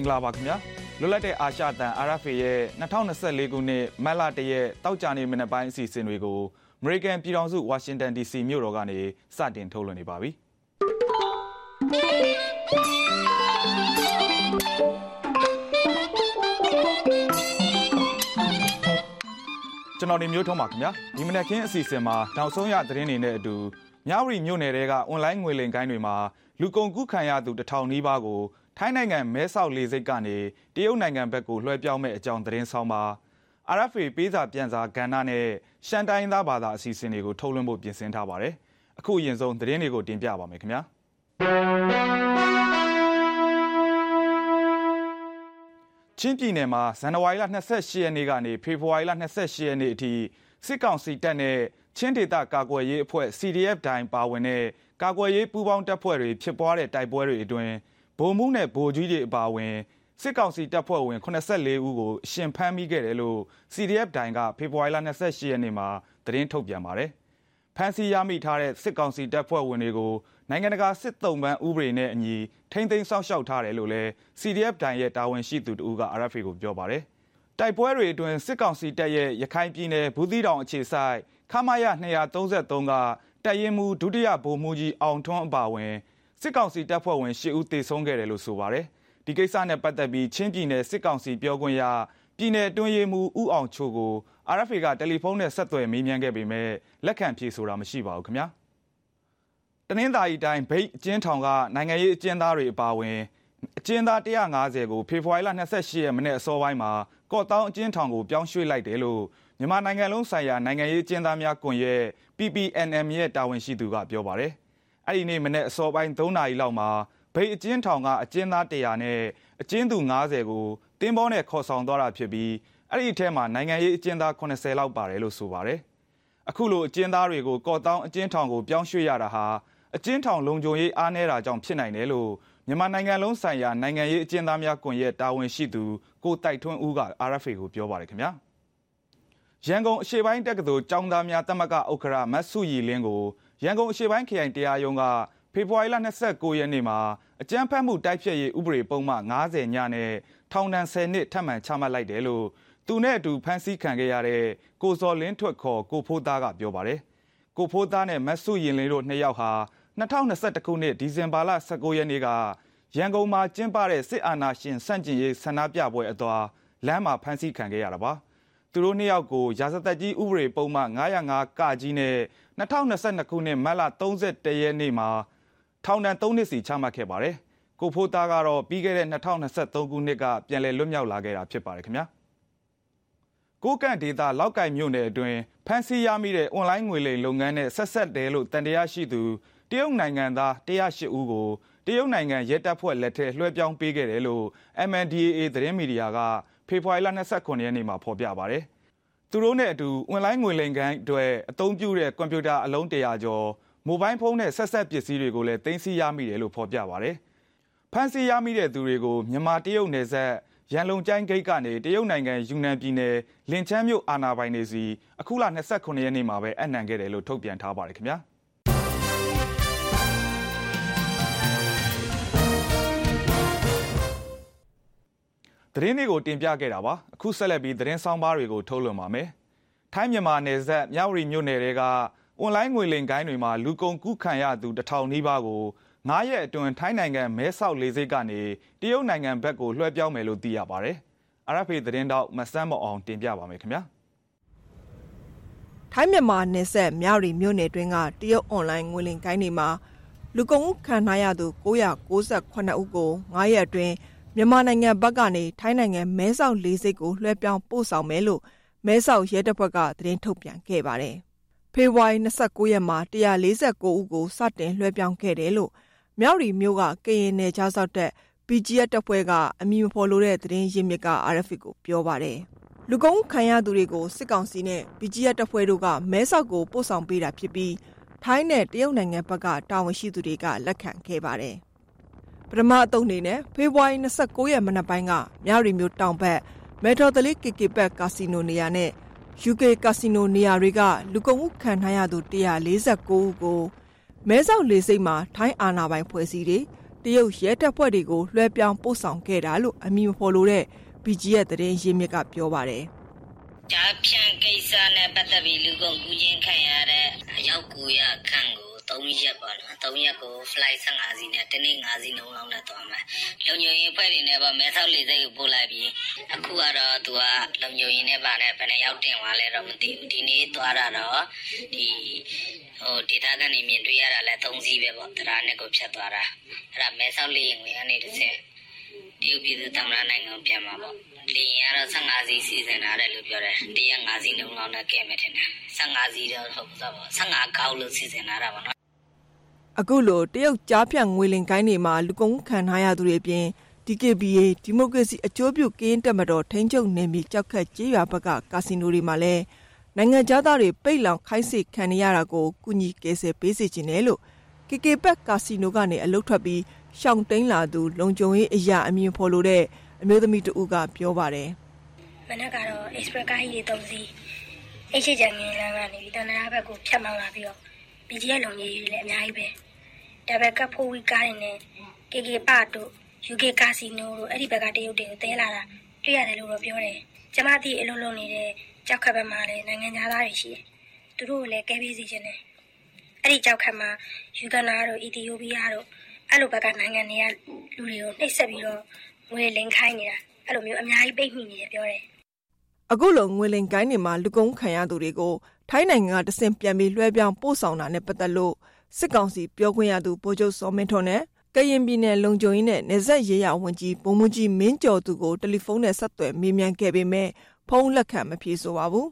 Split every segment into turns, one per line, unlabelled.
င်္ဂလာပါခင်ဗျာလွတ်လပ်တဲ့အာရှတန် RFA ရဲ့2024ခုနှစ်မတ်လတရက်တောက်ကြနေမနေ့ပိုင်းအစီအစဉ်တွေကို American ပြည်ထောင်စု Washington DC မြို့တော်ကနေစတင်ထုတ်လွှင့်နေပါပြီကျွန်တော်နေမျိုးထုံးပါခင်ဗျာဒီမနေ့ခင်းအစီအစဉ်မှာနောက်ဆုံးရသတင်းတွေနဲ့အတူမြဝတီမြို့နယ်တွေက online ငွေလိမ်ကိုင်းတွေမှာလူကုန်ကူးခံရသူတထောင်နီးပါးကို ထိုင်းနိုင်ငံမဲဆောက်လေဆိပ်ကနေတရုတ်နိုင်ငံဘက်ကိုလွှဲပြောင်းမဲ့အကြောင်းသတင်းဆောင်ပါ RFA ပေးစာပြန်စာကဏ္ဍနဲ့ရှန်တိုင်းသားဘာသာအစီအစဉ်တွေကိုထုတ်လွှင့်ဖို့ပြင်ဆင်ထားပါတယ်။အခုအရင်ဆုံးသတင်းတွေကိုတင်ပြပါမယ်ခင်ဗျာ။ချင်းပြည်နယ်မှာဇန်နဝါရီလ28ရက်နေ့ကနေဖေဖော်ဝါရီလ28ရက်နေ့အထိစစ်ကောင်စီတပ်နဲ့ချင်းဒေသကာကွယ်ရေးအဖွဲ့ CDF ဒိုင်ပါဝင်တဲ့ကာကွယ်ရေးပူးပေါင်းတပ်ဖွဲ့တွေဖြစ်ပွားတဲ့တိုက်ပွဲတွေအတွင်း ဗိုလ်မှူးနဲ့ဗိုလ်ကြီးတွေအပါအဝင်စစ်ကောင်စီတပ်ဖွဲ့ဝင်84ဦးကိုအရှင်ဖမ်းမိခဲ့တယ်လို့ CDF ဒိုင်ကဖေဖော်ဝါရီလ28ရက်နေ့မှာသတင်းထုတ်ပြန်ပါတယ်။ဖမ်းဆီးရမိထားတဲ့စစ်ကောင်စီတပ်ဖွဲ့ဝင်တွေကိုနိုင်ငံတကာစစ်တုံးပန်းဥပဒေနဲ့အညီထိမ့်သိမ်းစောင့်ရှောက်ထားတယ်လို့လည်း CDF ဒိုင်ရဲ့တာဝန်ရှိသူတို့က RFA ကိုပြောပါတယ်။တိုက်ပွဲတွေအတွင်းစစ်ကောင်စီတပ်ရဲ့ရခိုင်ပြည်နယ်ဘူးသီးတောင်အခြေစိုက်ခမာယ233ကတပ်ရင်းမှုဒုတိယဗိုလ်မှူးကြီးအောင်ထွန်းအပါဝင် စစ်ကောင်စီတပ်ဖွဲ့ဝင်၈ဦးသေဆုံးခဲ့တယ်လို့ဆိုပါတယ်။ဒီကိစ္စနဲ့ပတ်သက်ပြီးချင်းပြည်နယ်စစ်ကောင်စီပြောခွင့်ရပြည်နယ်တွင်းရေးမှူးဦးအောင်ချိုကို RFA ကတယ်လီဖုန်းနဲ့ဆက်သွယ်မေးမြန်းခဲ့ပေမဲ့လက်ခံဖြေဆိုတာမရှိပါဘူးခင်ဗျာ။တနင်္သာရီတိုင်းဗိတ်အကျဉ်းထောင်ကနိုင်ငံရေးအကျဉ်းသားတွေအပါအဝင်အကျဉ်းသား150ကိုဖေဖော်ဝါရီလ28ရက်မနေ့အစောပိုင်းမှာကော့တောင်းအကျဉ်းထောင်ကိုပြောင်းရွှေ့လိုက်တယ်လို့မြန်မာနိုင်ငံလုံးဆိုင်ရာနိုင်ငံရေးအကျဉ်းသားများကွန်ရက် PPNM ရဲ့တာဝန်ရှိသူကပြောပါတယ်။ အဲ့ဒီနေ့မနေ့အစောပိုင်း3နာရီလောက်မှာဗိတ်အကျဉ်းထောင်ကအကျဉ်းသား100နဲ့အကျဉ်းသူ90ကိုတင်းပေါနဲ့ခေါ်ဆောင်သွားတာဖြစ်ပြီးအဲ့ဒီအထက်မှာနိုင်ငံရေးအကျဉ်းသား80လောက်ပါတယ်လို့ဆိုပါတယ်အခုလိုအကျဉ်းသားတွေကိုကော့တောင်းအကျဉ်းထောင်ကိုပြောင်းရွှေ့ရတာဟာအကျဉ်းထောင်လုံခြုံရေးအားနည်းတာကြောင့်ဖြစ်နိုင်တယ်လို့မြန်မာနိုင်ငံလုံးဆိုင်ရာနိုင်ငံရေးအကျဉ်းသားများကွန်ရက်တာဝန်ရှိသူကိုတိုက်ထွန်းဦးက RFA ကိုပြောပါတယ်ခင်ဗျာရန်ကုန်အရှေ့ပိုင်းတက္ကသိုလ်ကျောင်းသားများတမကဥက္ကရာမတ်စုရီလင်းကို ရန်ကုန်အရှေ့ပိုင်းခရိုင်တရားရုံးကဖေဖော်ဝါရီလ29ရက်နေ့မှာအကြမ်းဖက်မှုတိုက်ဖျက်ရေးဥပဒေပုံမှန်90ညနဲ့ထောင်ဒဏ်10နှစ်ထပ်မံချမှတ်လိုက်တယ်လို့သူနဲ့အတူဖမ်းဆီးခံခဲ့ရတဲ့ကိုစော်လင်းထွတ်ခေါ်ကိုဖိုးသားကပြောပါတယ်။ကိုဖိုးသားနဲ့မတ်စုရင်လင်းတို့နှစ်ယောက်ဟာ2021ခုနှစ်ဒီဇင်ဘာလ19ရက်နေ့ကရန်ကုန်မှာကျင်းပတဲ့စစ်အာဏာရှင်စန့်ကျင်ရေးဆန္ဒပြပွဲအသွာလမ်းမှာဖမ်းဆီးခံခဲ့ရတာပါ။ သူတို့နှစ်ယောက်ကိုရာဇသက်ကြီးဥပဒေပုံမှန်905ကကြီးနဲ့2022ခုနှစ်မတ်လ31ရက်နေ့မှာထောင်ဒဏ်3နှစ်စီချမှတ်ခဲ့ပါတယ်။ကိုဖိုးသားကတော့ပြီးခဲ့တဲ့2023ခုနှစ်ကပြန်လည်လွတ်မြောက်လာခဲ့တာဖြစ်ပါတယ်ခင်ဗျာ။ကိုကန့်ဒေတာလောက်ကင်မြို့နယ်အတွင်းဖမ်းဆီးရမိတဲ့အွန်လိုင်းငွေလိမ်လုပ်ငန်းနဲ့ဆက်ဆက်တယ်လို့တန်တရားရှိသူတရုတ်နိုင်ငံသား108ဦးကိုတရုတ်နိုင်ငံရဲတပ်ဖွဲ့လက်ထက်လွှဲပြောင်းပေးခဲ့တယ်လို့ MNDAA သတင်းမီဒီယာက ဖေဖော်ဝါရီလ29ရက်နေ့မှာဖော်ပြပါတယ်။သူတို့နဲ့အတူအွန်လိုင်းငွေလိမ်ကန်အတွက်အသုံးပြုတဲ့ကွန်ပျူတာအလုံး100ကျော်မိုဘိုင်းဖုန်းနဲ့ဆက်ဆက်ပစ္စည်းတွေကိုလည်းတင်စီရမိတယ်လို့ဖော်ပြပါဗျ။ဖန်စီရမိတဲ့သူတွေကိုမြန်မာတရုတ်နယ်စပ်ရန်လုံကျိုင်းဂိတ်ကနေတရုတ်နိုင်ငံယူနန်ပြည်နယ်လင်ချမ်းမြို့အာဏာပိုင်တွေစီအခုလ29ရက်နေ့မှာပဲအနှံခဲ့တယ်လို့ထုတ်ပြန်ထားပါတယ်ခင်ဗျာ။ သတင်းတွေကိုတင်ပြခဲ့တာပါအခုဆက်လက်ပြီးသတင်းဆောင်ပါတွေကိုထုတ်လွှင့်ပါမယ်ထိုင်းမြန်မာနယ်စပ်မြဝတီမြို့နယ်တွေကအွန်လိုင်းငွေလိမ်ကိုင်းတွေမှာလူကုန်ကူးခံရသူတထောင်နီးပါးကို9ရက်အတွင်းထိုင်းနိုင်ငံမဲဆောက်လေဆိပ်ကနေတရုတ်နိုင်ငံဘက်ကိုလွှဲပြောင်းမယ်လို့သိရပါတယ်။ RFA သတင်းတောက်မဆန်းမော်အောင်တင်ပြပါမယ်ခင်ဗျာ။
ထိုင်းမြန်မာနယ်စပ်မြဝတီမြို့နယ်တွင်းကတရုတ်အွန်လိုင်းငွေလိမ်ကိုင်းတွေမှာလူကုန်ကူးခံရသူ998ဦးကို9ရက်အတွင်း မြန်မာနိုင်ငံဘက်ကနေ ထိုင်းနိုင်ငံမဲဆောက်လေဆိပ်ကို လွှဲပြောင်းပို့ဆောင်မယ်လို့ မဲဆောက်ရဲတပ်ဖွဲ့က သတင်းထုတ်ပြန်ခဲ့ပါတယ်။ဖေဖော်ဝါရီ29ရက်မှာ149ဦးကို စတင်လွှဲပြောင်းခဲ့တယ်လို့ မြောက်ရီမြို့က ကရင်နယ်ခြားစောက်တပ် BGF တပ်ဖွဲ့က အမည်မဖော်လိုတဲ့ သတင်းရင်းမြစ်က RFA ကို ပြောပါတယ်။လူကုန်ခံရသူတွေကို စစ်ကောင်စီနဲ့ BGF တပ်ဖွဲ့တို့က မဲဆောက်ကို ပို့ဆောင်ပေးတာဖြစ်ပြီး ထိုင်းနဲ့ တရုတ်နိုင်ငံဘက်က တာဝန်ရှိသူတွေက လက်ခံခဲ့ပါတယ်။ ပထမအသုတ်အနေနဲ့ဖေဖော်ဝါရီ29ရက်မနက်ပိုင်းကမြရီမျိုးတောင်ဘက်မက်ထရိုသလီကီကီဘက်ကာစီနိုနေရာနဲ့ UK ကာစီနိုနေရာတွေကလူကုန်မှုခံထားရသူ149ဦးကိုမဲဆောက်လေဆိပ်မှာထိုင်းအာဏာပိုင်ဖွဲ့စည်းတွေတရုတ်ရဲတပ်ဖွဲ့တွေကိုလွှဲပြောင်းပို့ဆောင်ခဲ့တာလို့အမည်မဖော်လိုတဲ့ BG ရဲ့သတင်းရင်းမြစ်ကပြောပါတယ်။
ကြားဖြန့်ကိစ္စနဲ့ပတ်သက်ပြီးလူကုန်ကူးခြင်းခံရတဲ့အယောက်900ခန့်ကို 3ရက်ပေါ့နော်3ရက်ကို flight 15စီးနဲ့တနေ့5စီးနှုန်းလောက်နဲ့သွားမယ်လုံညုံရင်ဖွဲ့တွေနဲ့ပေါ့မဲဆောက်လေဆိပ်ကိုပို့လိုက်ပြီးအခုကတော့သူကလုံညုံရင်နဲ့ပါနဲ့ဘယ်နဲ့ရောက်တင်သွားလဲတော့မသိဘူးဒီနေ့သွားတာတော့ဒီဟိုဒေတာကနေမြင်တွေ့ရတာလဲ3စီးပဲပေါ့တရားနဲ့ကိုဖြတ်သွားတာအဲ့ဒါမဲဆောက်လေရင်ဝင်ကနေတစ်ဆက်တရုတ်ပြည်သူသမ္မတနိုင်ငံကိုပြန်မှာပေါ့လေရင်ကတော့15စီးစီစဉ်ထားတယ်လို့ပြောတယ်တရက်5စီးနှုန်းလောက်နဲ့ကဲမယ်ထင်တယ်15စီးတော့ဟုတ်ပါဘူး15ကောက်လို့စီစဉ်ထားတာပေါ့နော်
အခုလိုတရုတ်ကြားဖြတ်ငွေလင်ကိုင်းတွေမှာလူကုန်ခံထားရသူတွေအပြင် DKBA ဒီမိုကရေစီအကျိုးပြုကင်းတက်မတော်ထိန်းချုပ်နေပြီကြောက်ခတ်ကြေးရွာဘက်ကကာစီနိုတွေမှာလည်းနိုင်ငံသားတွေပိတ်လောင်ခိုင်းစေခံရတာကိုကုညီကယ်ဆယ်ပေးစေချင်တယ်လို့ KK ဘက်ကာစီနိုကနေအလုတ်ထွက်ပြီးရှောင်းတိန်လာသူလုံခြုံရေးအရာအမြင်ဖော်လို့တဲ့အမျိုးသမီးတဦးကပြောပါတယ်
မနက်ကတော့ express ကားကြီးတွေ၃စီးအိတ်ရှိချင်ငင်းလမ်းကနေပြီးတန်တရာဘက်ကိုဖြတ်မောင်းလာပြီးတော့ BGF လုံကြီးတွေလည်းအများကြီးပဲဒါပေကဖိုးဝီကားတွေနဲ့ KK ပတို့ UK ကာစီနိုတို့အဲ့ဒီဘက်ကတရုတ်တွေကိုတဲလာတာတွေ့ရတယ်လို့တော့ပြောတယ်ကျမတီအလုံးလုံးနေတဲ့ကြောက်ခက်ဘက်မှာလည်းနိုင်ငံသားတွေရှိတယ်သူတို့ကိုလည်းကဲပေးစီခြင်းတယ်အဲ့ဒီကြောက်ခက်မှာယူဂန်နာတို့အီသီယိုးပီးယားတို့အဲ့လိုဘက်ကနိုင်ငံတွေကလူတွေကိုနှိပ်စက်ပြီးတော့ငွေလင်ခိုင်းနေတာအဲ့လိုမျိုးအများကြီးပိတ်မိနေတယ်ပြောတယ်
အခုလိုငွေလင်ကိုင်းတွေမှာလူကုန်ခံရသူတွေကို ထိုင်းနိုင်ငံကတဆင့်ပြန်ပြီးလွှဲပြောင်းပို့ဆောင်တာနဲ့ပတ်သက်လို့စစ်ကောင်စီပြောခွင့်ရသူဗိုလ်ချုပ်စောမင်းထွန်းနဲ့ကရင်ပြည်နယ်လုံခြုံရေးနဲ့နေဆက်ရေးရဝန်ကြီးဗိုလ်မှူးကြီးမင်းကျော်သူကိုတယ်လီဖုန်းနဲ့ဆက်သွယ်မေးမြန်းခဲ့ပေမဲ့ဖုန်းလက်ခံမဖြေဆိုပါဘူး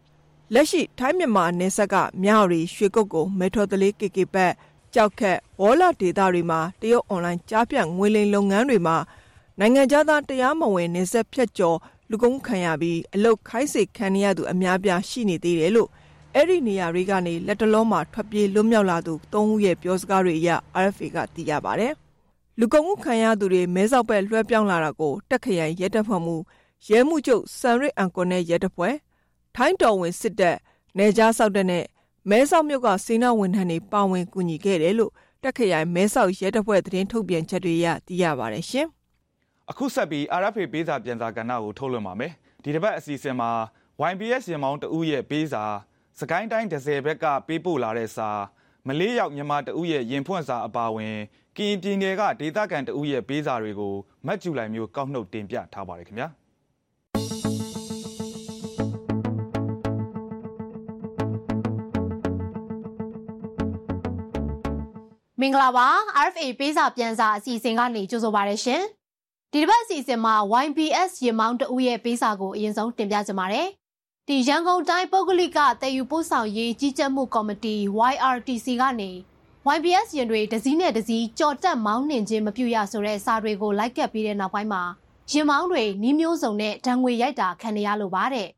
။လက်ရှိထိုင်းမြန်မာနယ်စပ်ကမြောက်ရီရွှေကုတ်ကိုမဲထော်တလေးကေကေပတ်ကြောက်ခက်ဝေါ်လာဒေတာတွေမှာတရုတ်အွန်လိုင်းကြားပြငွေလိမ်လုပ်ငန်းတွေမှာနိုင်ငံသားတရားမဝင်နေဆက်ဖြတ်ကျော်လူကုန်ခံရပြီးအလုတ်ခိုင်းစေခံရသူအများပြားရှိနေသေးတယ်လို့ အဲ့ဒီနေရာတွေကနေလက်တလုံးမှာထွက်ပြေးလွတ်မြောက်လာသူ၃ဦးရဲ့ပြောစကားတွေအရ RFA ကသိရပါဗျ။လူကုန်မှုခံရသူတွေမဲဆောက်ဘက်လွှဲပြောင်းလာတာကိုတက်ခရိုင်ရဲတပ်ဖွဲ့မှုရဲမှုချုပ်စံရစ်အန်ကွန်နဲ့ရဲတပ်ဖွဲ့ထိုင်းတော်ဝင်စစ်တပ်နေကြားဆောက်တဲ့နဲ့မဲဆောက်မြို့ကစေနာဝန်ထမ်းတွေပါဝင်ကူညီခဲ့တယ်လို့တက်ခရိုင်မဲဆောက်ရဲတပ်ဖွဲ့သတင်းထုတ်ပြန်ချက်တွေရသိရပါတယ်ရှင်။
အခုဆက်ပြီး RFA ပေးစာပြန်စာကဏ္ဍကိုထုတ်လွှင့်ပါမယ်။ဒီတစ်ပတ်အစီအစဉ်မှာ YBS ရင်မောင်းတဦးရဲ့ပေးစာ စကိုင်းတိုင်းဒဇယ်ဘက်ကပေးပို့လာတဲ့စာမလေးရောက်မြန်မာတဦးရဲ့ရင်ဖွင့်စာအပါဝင်ကရင်ပြည်နယ်ကဒေသခံတဦးရဲ့ပေးစာတွေကိုမတ်ကျူလိုက်မျိုးကောက်နှုတ်တင်ပြထားပါတယ်ခင်ဗျာ
မင်္ဂလာပါ RFA ပေးစာပြန်စာအစီအစဉ်ကနေကြိုဆိုပါရရှင်ဒီတစ်ပတ်အစီအစဉ်မှာ YBS ရေမောင်းတဦးရဲ့ပေးစာကိုအရင်ဆုံးတင်ပြကြပါမယ် ဒီရန်ကုန်တိုင်းပုဂ္ဂလိကတည်ယူပို့ဆောင်ရေးကြီးကြပ်မှုကော်မတီ YRTC ကနေ YBS ရင်တွေဒစည်းနဲ့ဒစည်းကြော်တက်မောင်းနှင်ခြင်းမပြုရဆိုတဲ့စာတွေကိုလိုက်ကပ်ပြီးတဲ့နောက်ပိုင်းမှာရင်မောင်းတွေနီးမျိုးစုံနဲ့ဓာငွေရိုက်တာခံရလို့ပါတဲ့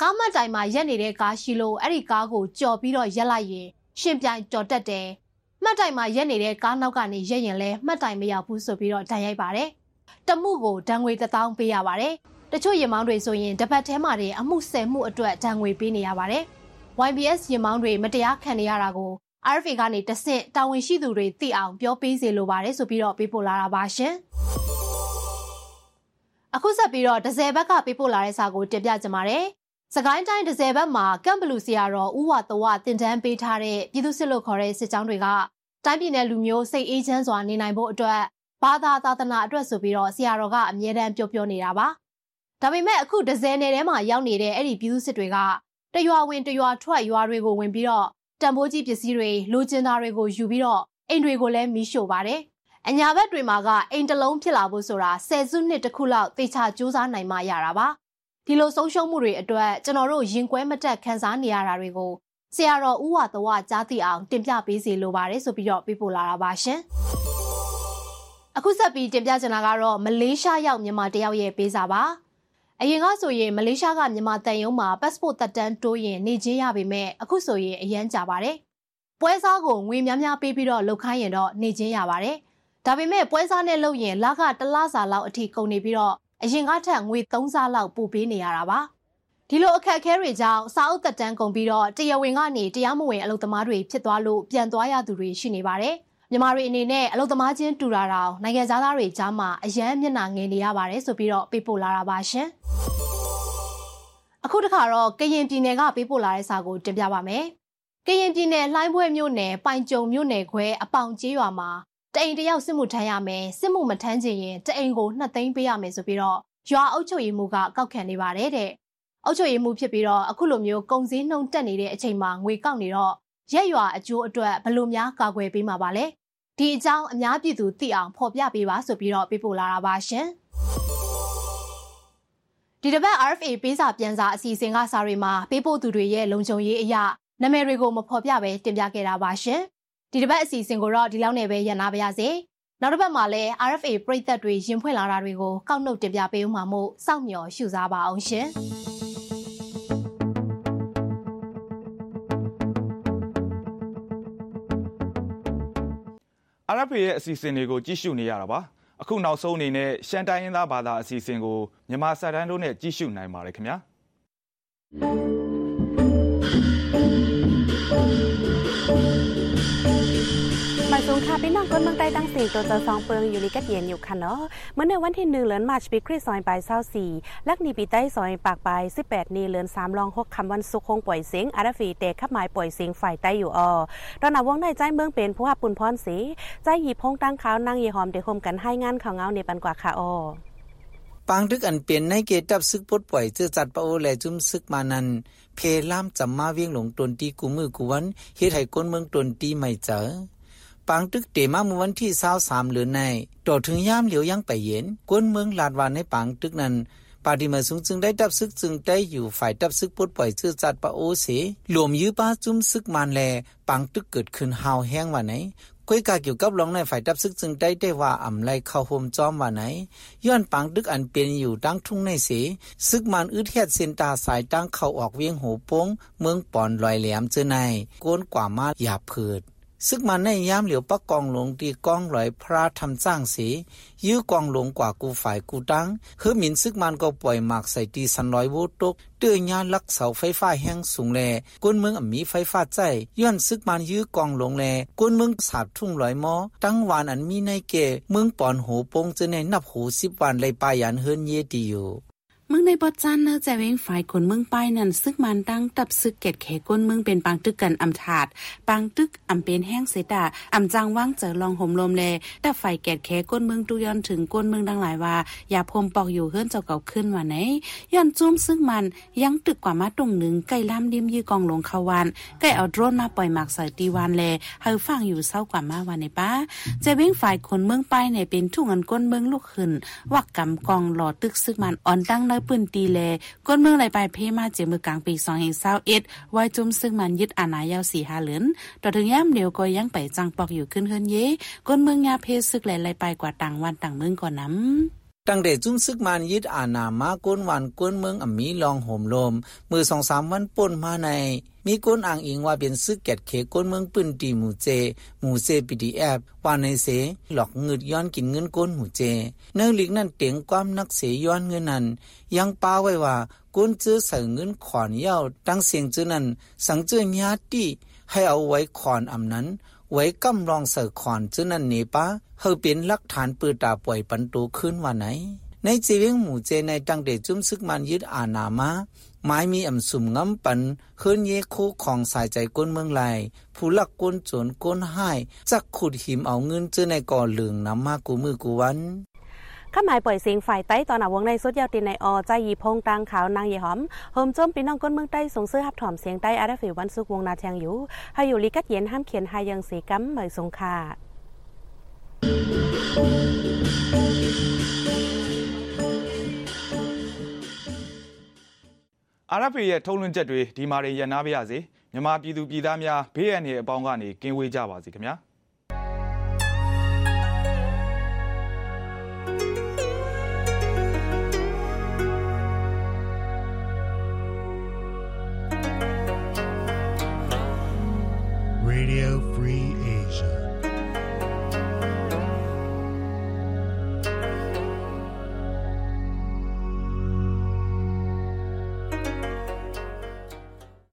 ကားမတ်တိုင်မှာရက်နေတဲ့ကားရှိလို့အဲ့ဒီကားကိုကြော်ပြီးတော့ရက်လိုက်ရင်ရှင်ပြိုင်ကြော်တက်တယ်မှတ်တိုင်မှာရက်နေတဲ့ကားနောက်ကနေရက်ရင်လဲမှတ်တိုင်မရောက်ဘူးဆိုပြီးတော့ဓာရိုက်ပါတယ်တမှုကိုဓာငွေ1000ပေးရပါတယ် တချို့ရင်မောင်းတွေဆိုရင်တပတ်ထဲမှာတည်းအမှုဆယ်မှုအတွက်ဒဏ်ငွေပေးနေရပါတယ်။ YBS ရင်မောင်းတွေမတရားခံနေရတာကို RFA ကနေတဆင့်တာဝန်ရှိသူတွေသိအောင်ပြောပေးစေလိုပါတယ်ဆိုပြီးတော့ပေးပို့လာတာပါရှင်။အခုဆက်ပြီးတော့ဒဇယ်ဘက်ကပေးပို့လာတဲ့စာကိုတင်ပြကြပါမယ်။စကိုင်းတိုင်းဒဇယ်ဘက်မှာကမ်ဘလူစီယာတော်ဥဝတဝတင်တန်းပေးထားတဲ့ပြည်သူစစ်လို့ခေါ်တဲ့စစ်ကြောင်းတွေကတိုင်းပြည်နယ်လူမျိုးစိတ်အေးချမ်းစွာနေနိုင်ဖို့အတွက်ဘာသာသာသနာအတွက်ဆိုပြီးတော့ဆရာတော်ကအမြဲတမ်းပြောပြောနေတာပါ။ ဒါပေမဲ့အခုဒဇယ်နယ်ထဲမှာရောက်နေတဲ့အဲ့ဒီပြည်သူစစ်တွေကတရွာဝင်တရွာထွက်ရွာတွေကိုဝင်ပြီးတော့တံပိုးကြီးပစ္စည်းတွေလိုချင်တာတွေကိုယူပြီးတော့အိမ်တွေကိုလည်းမီးရှို့ပါတယ်။အညာဘက်တွေမှာကအိမ်တလုံးဖြစ်လာဖို့ဆိုတာဆယ်စုနှစ်တစ်ခုလောက်သေချာစူးစမ်းနိုင်မှရတာပါ။ဒီလိုဆုံးရှုံးမှုတွေအတွက်ကျွန်တော်တို့ရင်ကွဲမတက်ခံစားနေရတာတွေကိုဆရာတော်ဦးဝသဝကြားသိအောင်တင်ပြပေးစီလိုပါတယ်ဆိုပြီးတော့ပြပို့လာတာပါရှင်။အခုဆက်ပြီးတင်ပြချင်တာကတော့မလေးရှားရောက်မြန်မာတယောက်ရဲ့ပေးစာပါ။ အရင်ကဆိုရင်မလေးရှားကမြန်မာတန်ယုံမှာ passport တက်တန်းတိုးရင်နေချင်းရပေမဲ့အခုဆိုရင်အရန်ကြပါတယ်။ပွဲစားကိုငွေများများပေးပြီးတော့လုပ်ခိုင်းရင်တော့နေချင်းရပါတယ်။ဒါပေမဲ့ပွဲစားနဲ့လုပ်ရင်လကတလစာလောက်အထိကုန်နေပြီးတော့အရင်ကထက်ငွေ3ဆလောက်ပိုပေးနေရတာပါ။ဒီလိုအခက်အခဲတွေကြောင့်စာအုပ်တက်တန်းကုန်ပြီးတော့တရားဝင်ကနေတရားမဝင်အလုပ်သမားတွေဖြစ်သွားလို့ပြန်သွားရသူတွေရှိနေပါတယ်။ မြန်မာတွေအနေနဲ့အလုသမားချင်းတူတာတောင်နိုင်ငံသားတွေကြားမှာအယမ်းမျက်နှာငယ်နေရပါတယ်ဆိုပြီးတော့ပေးပို့လာတာပါရှင်အခုတခါတော့ကရင်ပြည်နယ်ကပေးပို့လာတဲ့စာကိုတင်ပြပါမယ်ကရင်ပြည်နယ်လှိုင်းဘွဲမြို့နယ်ပိုင်ကြုံမြို့နယ်ခွဲအပေါင်ကျေးရွာမှာတအိမ်တယောက်စစ်မှုထမ်းရမယ်စစ်မှုမထမ်းချင်ရင်တအိမ်ကို2သိန်းပေးရမယ်ဆိုပြီးတော့ရွာအုပ်ချုပ်ရေးမှူးကကောက်ခံနေပါတယ်တဲ့အုပ်ချုပ်ရေးမှူးဖြစ်ပြီးတော့အခုလိုမျိုးကုန်စည်နှုန်းတက်နေတဲ့အချိန်မှာငွေကောက်နေတော့ရက်ရွာအကျိုးအတွက်ဘယ်လိုများကာကွယ်ပေးမှာပါလဲ ဒီအကြောင်းအများပြည်သူသိအောင်ဖော်ပြပေးပါဆိုပြီးတော့ပေးပို့လာတာပါရှင်ဒီတစ်ပတ် RFA ပေးစာပြန်စာအစီအစဉ်ကစာတွေမှာပေးပို့သူတွေရဲ့လုံခြုံရေးအရာနာမည်တွေကိုမဖော်ပြဘဲတင်ပြခဲ့တာပါရှင်ဒီတစ်ပတ်အစီအစဉ်ကိုတော့ဒီလောက်နဲ့ပဲရန်နာပါရစေနောက်တစ်ပတ်မှာလည်း RFA ပရိသတ်တွေရင်ဖွင့်လာတာတွေကိုကောက်နှုတ်တင်ပြပေးဦးမှာမို့စောင့်မျှော်ရှုစားပါအောင်ရှင်။
RFA ရဲ့အစီအစဉ်တွေကိုကြည့်ရှုနေရတာပါ။အခုနောက်ဆုံးအနေနဲ့ရှမ်းတိုင်းရင်းသားဘာသာအစီအစဉ်ကိုမြန်မာစာတန်းတို့နဲ့ကြည့်ရှုနိုင်ပါတယ်ခင်ဗျာ
ค่ะพี่น้องคนเมืองใต้ตั้งสี่ตัวจะสองเปิงอยู่ลีกัดเย็นอยู่ค่ะเนาะเมื่อในวันที่หนึ่งเดือนมาร์ชปีคริสซอยปลายเศร้าสี่ลักนีปีใต้ซอยปากปลายสิบแปดนีเดือนสามรองหกคำวันสุขคงปล่อยเสียงอาราฟีเตะขับหมายปล่อยเสียงฝ่ายใต้อยู่ออตอนนวงในใจเมืองเป็นผู้หับปุ่นพรสีใจหยิบพงตั้งขาวนางเยหอมเดคมกันให้งานข่าวเงาในปันกว่าค่ะออ
ปางทึกอันเปลี่ยนในเกตับซึกปดปล่อยเจือจัดปะโอแลจุ้มซึกมานันเพล่ามจำมาเวียงหลงตนตีกูมือกูวันเฮ็ดให้ก้นเมืองตนตีไม่เจอ ปังตึกเตมาเมื่อวันที่สาวสามเหลือนในต่อถึงย่ามเหลียวยังไปเย็นกวนเมืองลาดวานในปังตึกนั้นปาดิมาสูงจึงได้ดับซึกจึงได้อยู่ฝ่ายดับซึกปลดปล่อยชื่อจัดปะโอเสรวมยื้อป้าจุ้มซึกมานแล ปังตึกเกิดขึ้นหาวแห้งว่าไหนก้อยกาเกี่ยวกับรองในฝ่ายดับซึกจึงได้ได้ว่าอำไลเข้าโฮมจอมว่าไหน ย้อนปังตึกอันเป็นอยู่ตั้งทุ่งในเสซึกมานอืดอแทดเส้นตาสายตั้งเข้าออกเวียงโหปงเมืองปอนลอยแหลมเจอในโกนกว่ามาอย่าเพิด ซึกมันในยามเหลียวปักกองหลวงตีกองลอยพระทำจ้างสียื้อกองหลวงกว่ากูฝ่ายกูตั้งเฮือหมินซึกมันก็ปล่อยหมากใส่ตีสันลอยโวตกเตื้อยาลักเสาไฟฟ้าแห้งสูงแลก้นเมืองอมีไฟฟ้าใจย้อนซึกมันยื้อกองหลงแลก้นเมืองสาบทุ่งลอยมอตั้งวานอันมีในเกเมืองปอนโหปงจะในนับหูสิบวันเลยปายันเฮินเยดีอยู่
มึงในบทจานเนอจะเว้งฝ่ายคนเมืองป้ายนั่นซึกมันตั้งตับซึกเกตแขก้นเมืองเป็นปางตึกกันอำถาดปางตึกอำเป็นแห้งเสดาอำจังว่างเจอลองห่มลมแลแต่ฝ่ายเกตแขก้นเมืองตุย้อนถึงก้นเมืองดังหลายว่า อย่าพมปอกอยู่เฮือนเจ้าเก่าขึ้นว่าไหนย้อนจุ้มซึ่งมันยังตึกกว่ามาตรงหนึ่งใกล้ล่ามดิมยื้อกองหลงขาวันใกล้เอาโดรนมาปล่อยหมากใส่ตีวันแลเฮาฟังอยู่เศร้ากว่ามาวันในป้าจะเว้งฝ่ายคนเมืองป้ายในเป็นทุ่งอันก้นเมืองลูกขึ้นวักกำกองหล่อตึกซึกมันอ่อนตั้งในปืนตีแลก้นเมืองไหลไปเพมาเจมือกลางปี2021ไว้จุ่มซึ่งมันยึดอาณายาว4 5เหลือนต่อถึงย่ำเดียวก็ยังไปจังปอกอยู่ขึ้นเฮินเยก้นเมืองยาเพซึกไหลไหลไปกว่าต่างวันต่างเมืองก่อนน้ำ
ตั้งแต่จุ้มซึกมันยึดอาณามาก้นวันก้นเมืองอมีลองห่มลม มือสองสามวันป่นมาใน มีก้นอ่างอิงว่าเป็นซึกแกดเขก้นเมืองปืนตีหมู่เจ หมู่เจปีดีแอบว่าในเส หลอกเงินย้อนกินเงินก้นหมู่เจ เนื้อลิกนั่นเตียงความนักเสย้อนเงินนั้น ยังป้าไว้ว่าก้นจื้อใส่เงินขอนเย้าตั้งเสียงจื้อนั้น สังเจื้อญาติให้เอาไว้ขอนอำนั้นไว้กำรองเสอขอนจื้อนั้นเนป้า เฮาเป็นหลักฐานปืนตาป่วยปันตูขึ้นว่าไหน ในจีเวงหมู่เจในตั้งเดจุ้มซึกมันยึดอานามาไม้มีอ่ำสุมงำปันเฮิรนเยคู่ของสายใจก้นเมืองไหลผู้ลักก้นจนก้นให้จักขุดหิมเอาเงินเจอในก่อเหลืองน้ำมากูมือกูวัน
ข้าหมายปล่อยเสียงฝ่ายใต้ตอนหนาวงในสุดยาวตินในอใจยีพงตังขาวนางเยหอมโฮมจมปีน้องก้นเมืองใต้ส่งเสื้อหับถอมเสียงใต้อาราฟิวันสุกวงนาแทงอยู่ให้อยู่ลิกัดเย็นห้ามเขียนหายังสีกัมเหมยสงคา
အာရဖေရဲ့ထုံးလွှင့်ချက်တွေဒီမာတွေရန်နာပါရစေမြန်မာပြည်သူပြည်သားများဘေးရန်တွေအပေါင်းကနေကင်းဝေးကြပါစေခင်ဗျာ
Radio Free Asia.